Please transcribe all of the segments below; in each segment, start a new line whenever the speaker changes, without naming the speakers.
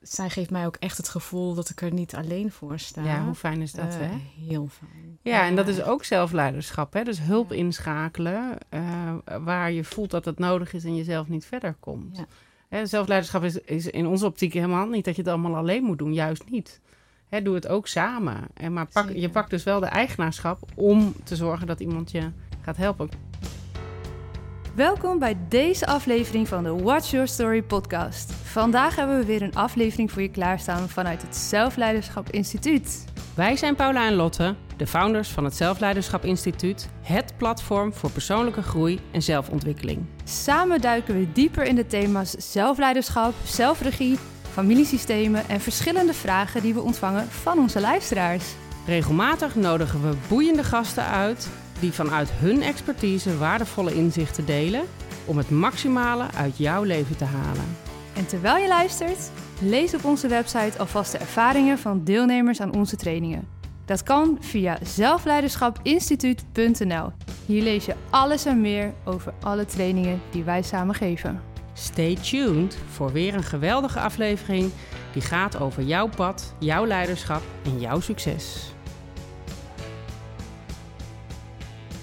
zij geeft mij ook echt het gevoel dat ik er niet alleen voor sta.
Ja, hoe fijn is dat,
Eh,
hè?
Heel fijn.
Ja, en dat is ook zelfleiderschap, hè? Dus hulp
Ja.
inschakelen eh, waar je voelt dat het nodig is en je zelf niet verder komt.
Ja.
Hè, zelfleiderschap is, is in onze optiek helemaal niet dat je het allemaal alleen moet doen, juist niet. Hè, doe het ook samen. En maar pak, je pakt dus wel de eigenaarschap om te zorgen dat iemand je gaat helpen.
Welkom bij deze aflevering van de Watch Your Story podcast. Vandaag hebben we weer een aflevering voor je klaarstaan vanuit het Zelfleiderschap Instituut.
Wij zijn Paula en Lotte, de founders van het Zelfleiderschap Instituut, het platform voor persoonlijke groei en zelfontwikkeling.
Samen duiken we dieper in de thema's zelfleiderschap, zelfregie, familiesystemen en verschillende vragen die we ontvangen van onze luisteraars.
Regelmatig nodigen we boeiende gasten uit die vanuit hun expertise waardevolle inzichten delen om het maximale uit jouw leven te halen.
En terwijl je luistert, lees op onze website alvast de ervaringen van deelnemers aan onze trainingen. Dat kan via zelfleiderschapinstituut.nl. Hier lees je alles en meer over alle trainingen die wij samen geven.
Stay tuned voor weer een geweldige aflevering die gaat over jouw pad, jouw leiderschap en jouw succes.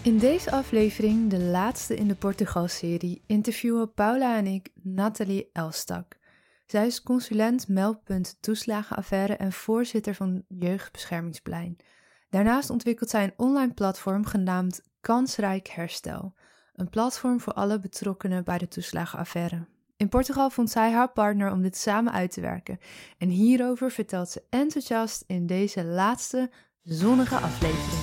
In deze aflevering, de laatste in de Portugal-serie, interviewen Paula en ik Nathalie Elstak. Zij is consulent meldpunt toeslagenaffaire en voorzitter van Jeugdbeschermingsplein. Daarnaast ontwikkelt zij een online platform genaamd Kansrijk Herstel, een platform voor alle betrokkenen bij de toeslagenaffaire. In Portugal vond zij haar partner om dit samen uit te werken en hierover vertelt ze enthousiast in deze laatste zonnige aflevering.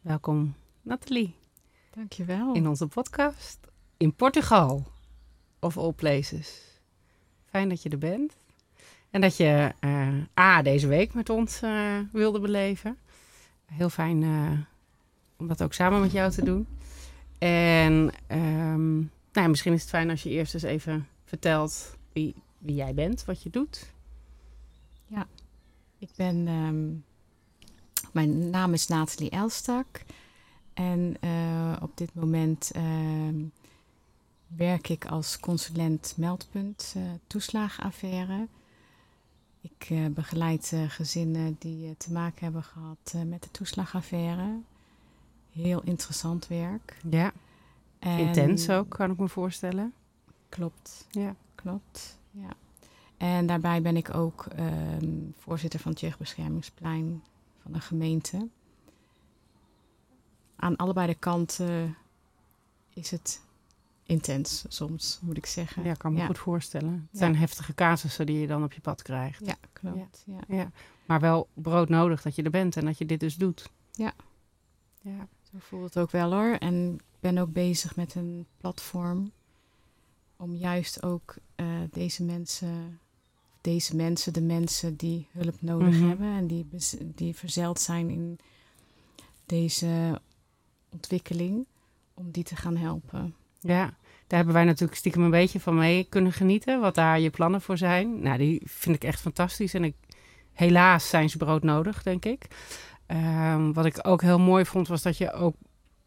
Welkom Nathalie
Dankjewel.
in onze podcast in Portugal, of all places. Fijn dat je er bent en dat je eh, A, deze week met ons eh, wilde beleven. Heel fijn eh, om dat ook samen met jou te doen. En ehm, nou ja, misschien is het fijn als je eerst eens even vertelt wie, wie jij bent, wat je doet.
Ik ben, ehm, mijn naam is Nathalie Elstak. En eh, op dit moment ehm, werk ik als consulent meldpunt toeslagenaffaire. Ik eh, begeleid gezinnen die te maken hebben gehad eh, met de toeslagaffaire. Heel interessant werk.
Ja,
En-
intens ook, kan ik me voorstellen.
Klopt.
Ja.
Klopt, ja. En daarbij ben ik ook ehm, voorzitter van het Jeugdbeschermingsplein van de gemeente. Aan allebei de kanten is het intens soms, moet ik zeggen.
Ja, kan me
ja.
goed voorstellen. Het
Ja.
zijn heftige casussen die je dan op je pad krijgt.
Ja, klopt. Ja.
Ja. Maar wel broodnodig dat je er bent en dat je dit dus doet.
Ja.
Ja.
Zo voelt het ook wel hoor. En ik ben ook bezig met een platform om juist ook eh, deze mensen, deze mensen, de mensen die hulp nodig
Mhm.
hebben en die, die verzeild zijn in deze ontwikkeling, om die te gaan helpen.
ja, daar hebben wij natuurlijk stiekem een beetje van mee kunnen genieten. Wat daar je plannen voor zijn. Nou, die vind ik echt fantastisch. En ik, helaas zijn ze broodnodig, denk ik. Ehm, wat ik ook heel mooi vond, was dat je ook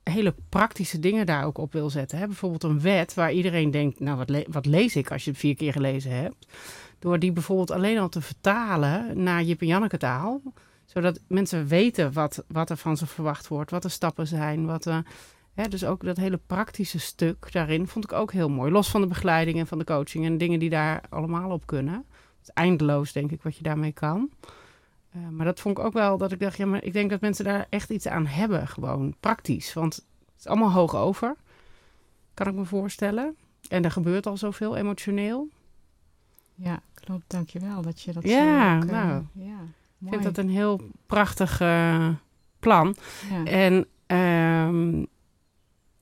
hele praktische dingen daar ook op wil zetten. Hè? Bijvoorbeeld een wet waar iedereen denkt, nou wat, le- wat lees ik als je het vier keer gelezen hebt. Door die bijvoorbeeld alleen al te vertalen naar Jip en Janneke taal. Zodat mensen weten wat, wat er van ze verwacht wordt, wat de stappen zijn. Wat, eh, hè, dus ook dat hele praktische stuk daarin vond ik ook heel mooi. Los van de begeleiding en van de coaching en dingen die daar allemaal op kunnen. Het is eindeloos, denk ik, wat je daarmee kan. Eh, maar dat vond ik ook wel dat ik dacht, ja, maar ik denk dat mensen daar echt iets aan hebben, gewoon praktisch. Want het is allemaal hoog over, kan ik me voorstellen. En er gebeurt al zoveel emotioneel.
Ja, klopt. Dankjewel dat je dat
Ja,
zo ook, eh,
nou,
ja,
Ik vind dat een heel prachtig eh, plan.
ja.
En ehm,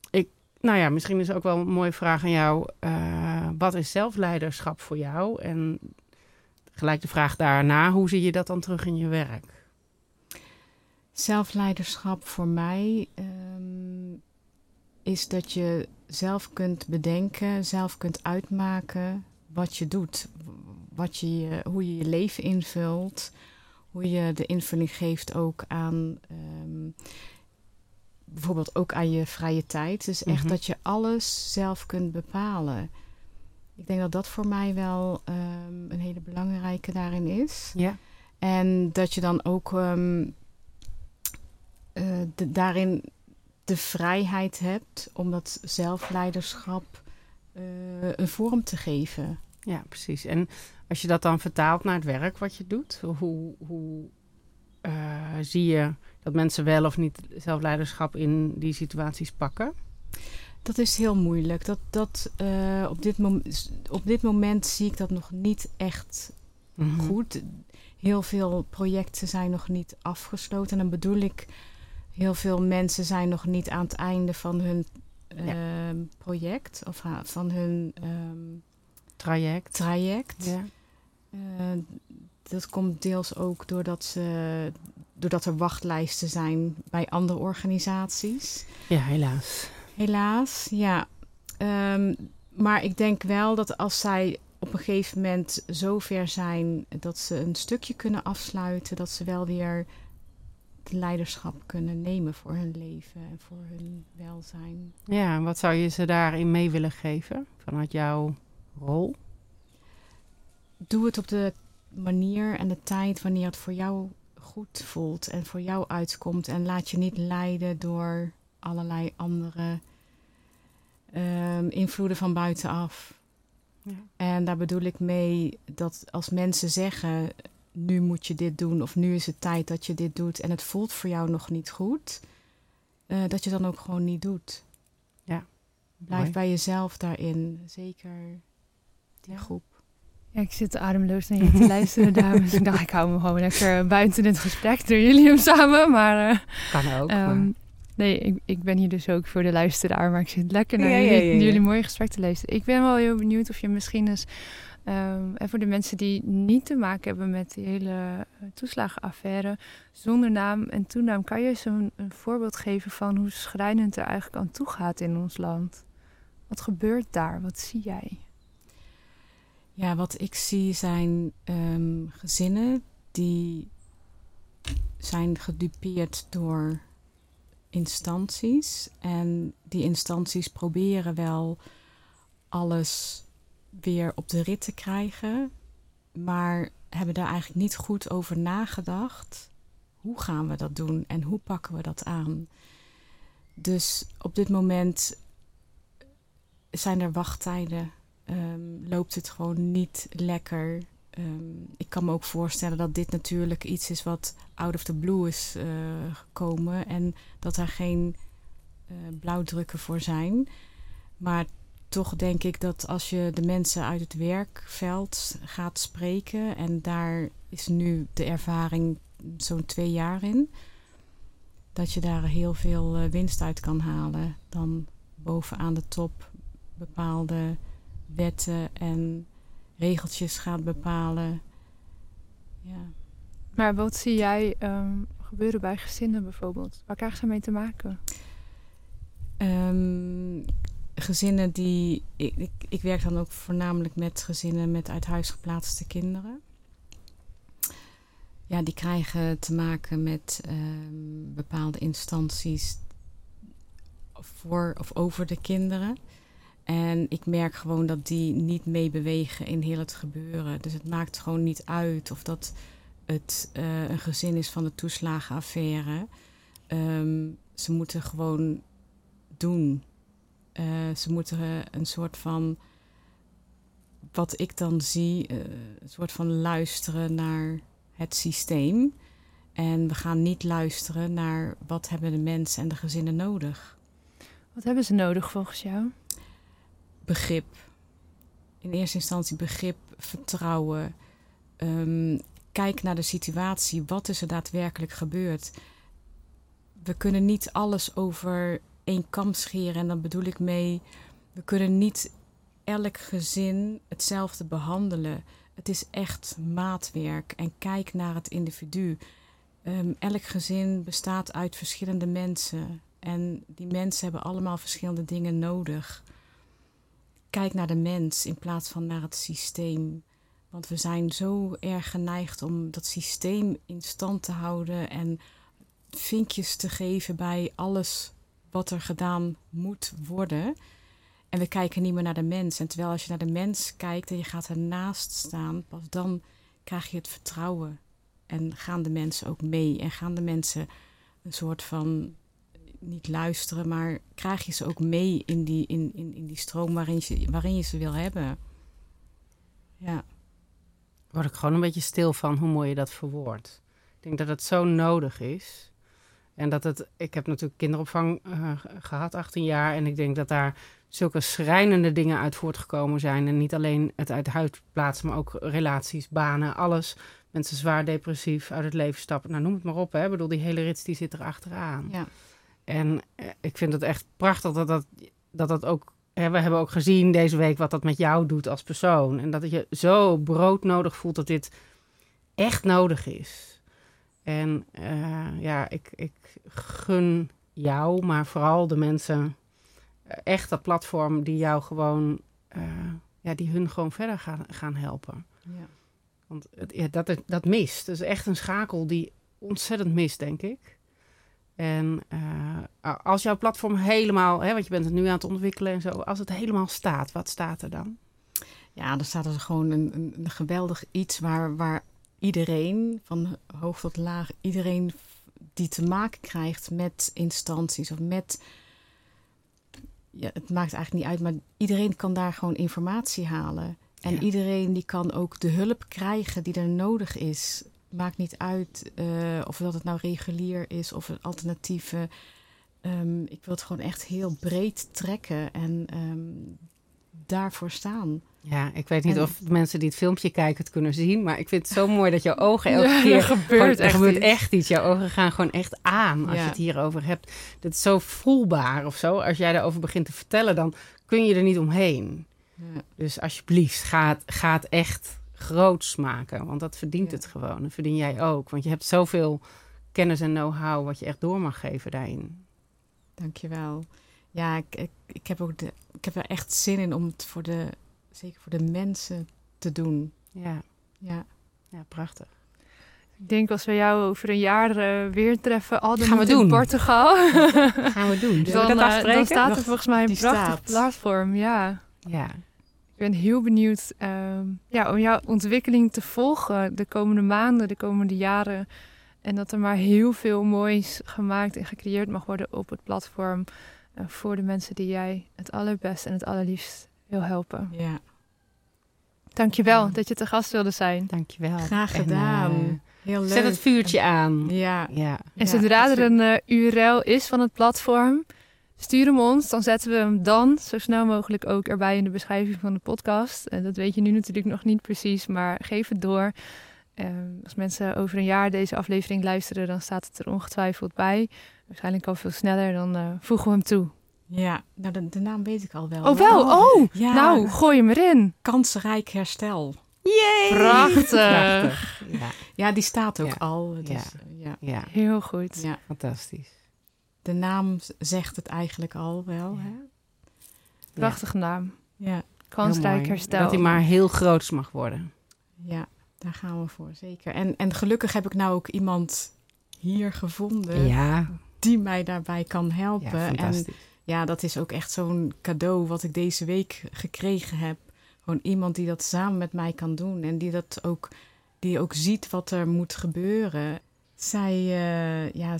ik, nou ja, misschien is ook wel een mooie vraag aan jou. eh, wat is zelfleiderschap voor jou? En gelijk de vraag daarna, hoe zie je dat dan terug in je werk?
Zelfleiderschap voor mij ehm, is dat je zelf kunt bedenken, zelf kunt uitmaken wat je doet. Wat je, hoe je je leven invult. Hoe je de invulling geeft ook aan ehm, bijvoorbeeld ook aan je vrije tijd. Dus echt
Mhm.
dat je alles zelf kunt bepalen. Ik denk dat dat voor mij wel ehm, een hele belangrijke daarin is.
Ja.
En dat je dan ook ehm, eh, de, daarin de vrijheid hebt om dat zelfleiderschap een vorm te geven.
Ja, precies. En als je dat dan vertaalt naar het werk wat je doet, hoe, hoe eh, zie je dat mensen wel of niet zelfleiderschap in die situaties pakken?
Dat is heel moeilijk. Dat, dat, eh, op, dit op dit moment zie ik dat nog niet echt
Mhm.
goed. Heel veel projecten zijn nog niet afgesloten. En dan bedoel ik, heel veel mensen zijn nog niet aan het einde van hun ehm, project of van hun ehm,
Traject.
traject.
Ja.
Eh, dat komt deels ook doordat, ze, doordat er wachtlijsten zijn bij andere organisaties.
ja, helaas.
Helaas, ja. Ehm, maar ik denk wel dat als zij op een gegeven moment zo ver zijn dat ze een stukje kunnen afsluiten, dat ze wel weer de leiderschap kunnen nemen voor hun leven en voor hun welzijn.
Ja, en wat zou je ze daarin mee willen geven vanuit jouw rol?
Doe het op de manier en de tijd wanneer het voor jou goed voelt en voor jou uitkomt. En laat je niet leiden door allerlei andere ehm, invloeden van buitenaf.
Ja.
En daar bedoel ik mee dat als mensen zeggen: nu moet je dit doen, of nu is het tijd dat je dit doet, en het voelt voor jou nog niet goed, eh, dat je dan ook gewoon niet doet.
Ja,
Blijf
mooi.
bij jezelf daarin, zeker die
Ja.
groep.
Ja, ik zit ademloos naar je te luisteren, dames. Ik dacht, ik hou me gewoon lekker buiten dit gesprek door jullie hem samen. Maar eh,
Kan ook.
Ehm,
maar-
nee, ik, ik ben hier dus ook voor de luisteraar, maar ik zit lekker naar
Ja,
jullie,
ja, ja.
jullie mooie gesprek te luisteren. Ik ben wel heel benieuwd of je misschien eens, ehm, en voor de mensen die niet te maken hebben met die hele eh, toeslagenaffaire, zonder naam en toenaam, kan je eens een, voorbeeld geven van hoe schrijnend er eigenlijk aan toe gaat in ons land? Wat gebeurt daar? Wat zie jij?
Ja, wat ik zie zijn ehm, gezinnen die zijn gedupeerd door instanties. En die instanties proberen wel alles weer op de rit te krijgen, maar hebben daar eigenlijk niet goed over nagedacht. Hoe gaan we dat doen en hoe pakken we dat aan? Dus op dit moment zijn er wachttijden ehm, loopt het gewoon niet lekker. Ehm, ik kan me ook voorstellen dat dit natuurlijk iets is wat out of the blue is eh, gekomen en dat er geen eh, blauwdrukken voor zijn. Maar toch denk ik dat als je de mensen uit het werkveld gaat spreken, en daar is nu de ervaring zo'n twee jaar in, dat je daar heel veel eh, winst uit kan halen. Dan bovenaan de top bepaalde wetten en regeltjes gaat bepalen. Ja.
Maar wat zie jij ehm, gebeuren bij gezinnen bijvoorbeeld? Waar krijgen ze mee te maken?
Ehm, gezinnen die. Ik, ik, ik werk dan ook voornamelijk met gezinnen met uit huis geplaatste kinderen. Ja, die krijgen te maken met ehm, bepaalde instanties voor of over de kinderen. En ik merk gewoon dat die niet meebewegen in heel het gebeuren. Dus het maakt gewoon niet uit of dat het eh, een gezin is van de toeslagenaffaire. Ehm, ze moeten gewoon doen. Eh, ze moeten eh, een soort van, wat ik dan zie, eh, een soort van luisteren naar het systeem. En we gaan niet luisteren naar wat hebben de mensen en de gezinnen nodig.
Wat hebben ze nodig volgens jou?
Begrip. In eerste instantie begrip, vertrouwen. Ehm, kijk naar de situatie. Wat is er daadwerkelijk gebeurd? We kunnen niet alles over één kam scheren. En dan bedoel ik mee, we kunnen niet elk gezin hetzelfde behandelen. Het is echt maatwerk. En kijk naar het individu. Ehm, elk gezin bestaat uit verschillende mensen. En die mensen hebben allemaal verschillende dingen nodig. Kijk naar de mens in plaats van naar het systeem. Want we zijn zo erg geneigd om dat systeem in stand te houden en vinkjes te geven bij alles wat er gedaan moet worden. En we kijken niet meer naar de mens. En terwijl als je naar de mens kijkt en je gaat ernaast staan, pas dan krijg je het vertrouwen. En gaan de mensen ook mee. En gaan de mensen een soort van niet luisteren, maar krijg je ze ook mee in die, in, in, in die stroom waarin je, waarin je ze wil hebben. Ja.
Word ik gewoon een beetje stil van hoe mooi je dat verwoordt. Ik denk dat het zo nodig is. En dat het, ik heb natuurlijk kinderopvang uh, gehad, 18 jaar. En ik denk dat daar zulke schrijnende dingen uit voortgekomen zijn. En niet alleen het uit huis plaatsen, maar ook relaties, banen, alles. Mensen zwaar depressief uit het leven stappen. Nou, noem het maar op. Hè. Ik bedoel, die hele rits die zit er achteraan.
Ja.
En eh, ik vind het echt prachtig dat dat, dat, dat ook. Hè, we hebben ook gezien deze week wat dat met jou doet als persoon. En dat je zo broodnodig voelt dat dit echt nodig is. En uh, ja, ik, ik gun jou, maar vooral de mensen eh, echt dat platform die jou gewoon, uh, ja, die hun gewoon verder gaan, gaan helpen.
Ja.
Want het, ja, dat, dat mist. Dat is echt een schakel die ontzettend mist, denk ik. En uh, als jouw platform helemaal, hè, want je bent het nu aan het ontwikkelen en zo, als het helemaal staat, wat staat er dan?
Ja, dan staat er gewoon een, een, een geweldig iets waar, waar iedereen, van hoog tot laag, iedereen die te maken krijgt met instanties of met. Ja, het maakt eigenlijk niet uit, maar iedereen kan daar gewoon informatie halen. En ja. iedereen die kan ook de hulp krijgen die er nodig is. Maakt niet uit uh, of dat het nou regulier is of een alternatieve. Um, ik wil het gewoon echt heel breed trekken en um, daarvoor staan.
Ja, ik weet niet en, of mensen die het filmpje kijken het kunnen zien, maar ik vind het zo mooi dat jouw ogen elke ja, keer er
gebeurt,
gewoon,
echt,
er gebeurt
iets.
echt iets. Jouw ogen gaan gewoon echt aan als
Ja.
je het hierover hebt. Dat is zo voelbaar of zo. Als jij daarover begint te vertellen, dan kun je er niet omheen.
Ja.
Dus alsjeblieft, ga het, ga het echt groots maken. Want dat verdient het gewoon. Dat verdien jij ook. Want je hebt zoveel kennis en know-how wat je echt door mag geven daarin.
Dankjewel. Ja, ik, ik, ik, heb ook de, ik heb er echt zin in om het voor de, zeker voor de mensen te doen.
Ja,
Ja,
ja prachtig.
Ik denk als we jou over een jaar eh, weer treffen, al dan
Gaan we
niet in. Portugal,
Gaan we doen. We
dan,
dat
eh, dan staat er volgens mij een
die
prachtig
staat.
platform. Ja.
Ja,
Ik ben heel benieuwd ehm, ja, om jouw ontwikkeling te volgen de komende maanden, de komende jaren. En dat er maar heel veel moois gemaakt en gecreëerd mag worden op het platform. Eh, voor de mensen die jij het allerbest en het allerliefst wil helpen.
ja.
Dankjewel
Ja.
dat je te gast wilde zijn.
dankjewel.
Graag
En,
gedaan.
eh,
Heel leuk.
zet het vuurtje aan.
Ja.
Ja.
En zodra er een eh, URL is van het platform, stuur hem ons. Dan zetten we hem dan zo snel mogelijk ook erbij in de beschrijving van de podcast. En dat weet je nu natuurlijk nog niet precies, maar geef het door. Ehm, als mensen over een jaar deze aflevering luisteren, dan staat het er ongetwijfeld bij. Waarschijnlijk al veel sneller, dan eh, voegen we hem toe.
Ja, nou, de, de naam weet ik al wel.
Oh, wel? Oh!
Ja,
Nou, gooi hem erin.
kansrijk herstel.
Yay!
Prachtig.
Prachtig. Ja,
Ja, die staat ook
Ja.
al. Dus,
Ja.
eh, ja.
ja,
Heel goed.
ja,
fantastisch.
de naam zegt het eigenlijk al wel.
Ja.
Hè?
Prachtige naam.
Ja,
Kansrijk herstel.
Dat hij maar heel groots mag worden.
ja, daar gaan we voor, zeker. En, en gelukkig heb ik nou ook iemand hier gevonden
Ja,
die mij daarbij kan
ja
helpen. en
fantastisch.
ja, dat is ook echt zo'n cadeau wat ik deze week gekregen heb. Gewoon iemand die dat samen met mij kan doen en die dat ook, die ook ziet wat er moet gebeuren. Zij, eh, ja,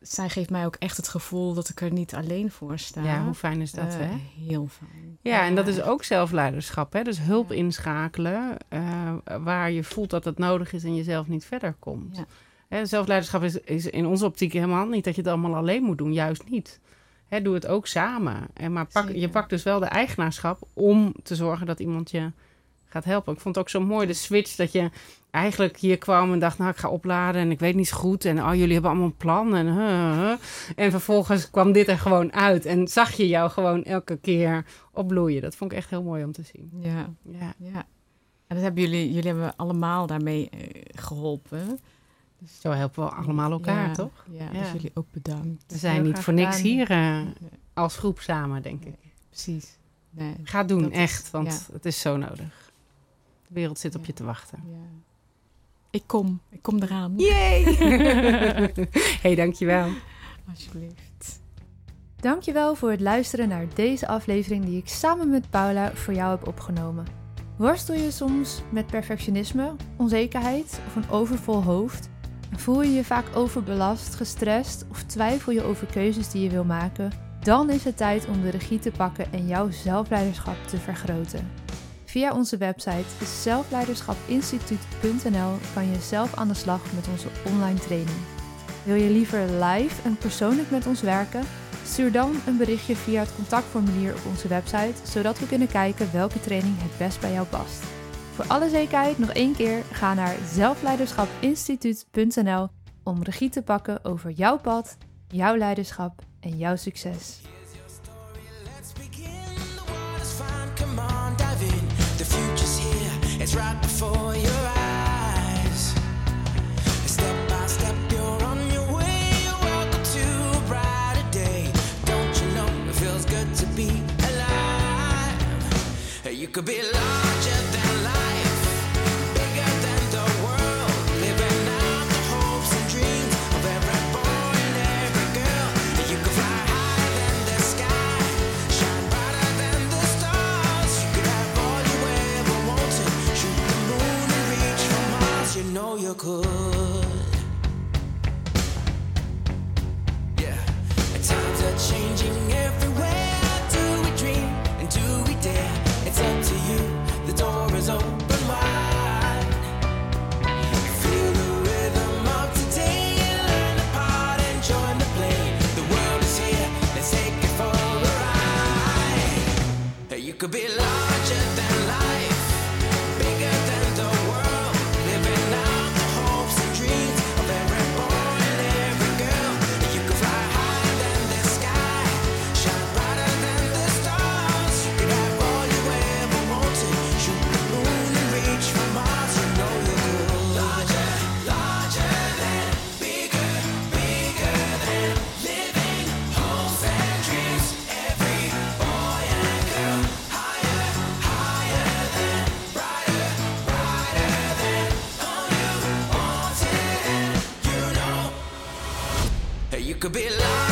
zij geeft mij ook echt het gevoel dat ik er niet alleen voor sta.
Ja, hoe fijn is dat,
Eh,
hè?
Heel fijn.
Ja, en dat is ook zelfleiderschap, hè? Dus hulp
Ja.
inschakelen eh, waar je voelt dat het nodig is en je zelf niet verder komt.
Ja.
Hè, zelfleiderschap is, is in onze optiek helemaal niet dat je het allemaal alleen moet doen, juist niet. Hè, doe het ook samen. En maar pak, je pakt dus wel de eigenaarschap om te zorgen dat iemand je gaat helpen. Ik vond het ook zo mooi, de switch, dat je eigenlijk hier kwam en dacht, nou, ik ga opladen en ik weet niet zo goed. En oh, jullie hebben allemaal een plan. En, huh, huh. en vervolgens kwam dit er gewoon uit en zag je jou gewoon elke keer opbloeien. Dat vond ik echt heel mooi om te zien.
Ja,
Ja,
ja. En dat hebben jullie, jullie hebben allemaal daarmee eh, geholpen.
zo helpen we allemaal elkaar,
Ja,
toch?
Ja,
Ja.
dus jullie ook bedankt.
We zijn niet voor niks
gedaan.
hier eh, als groep samen, denk ik.
precies. Nee,
Ga doen, echt, want
ja.
het is zo nodig. De wereld zit op je te wachten.
ja. Ik kom, ik kom eraan.
Yay! hey, dankjewel.
Alsjeblieft.
Dankjewel voor het luisteren naar deze aflevering die ik samen met Paula voor jou heb opgenomen. Worstel je soms met perfectionisme, onzekerheid of een overvol hoofd? Voel je je vaak overbelast, gestrest of twijfel je over keuzes die je wil maken? Dan is het tijd om de regie te pakken en jouw zelfleiderschap te vergroten. Via onze website zelfleiderschapinstituut.nl kan je zelf aan de slag met onze online training. Wil je liever live en persoonlijk met ons werken? Stuur dan een berichtje via het contactformulier op onze website, zodat we kunnen kijken welke training het best bij jou past. Voor alle zekerheid nog één keer, ga naar zelfleiderschapinstituut.nl om regie te pakken over jouw pad, jouw leiderschap en jouw succes. To bright a day Don't you know it feels good to be alive? You could be alive? Could be larger be lost.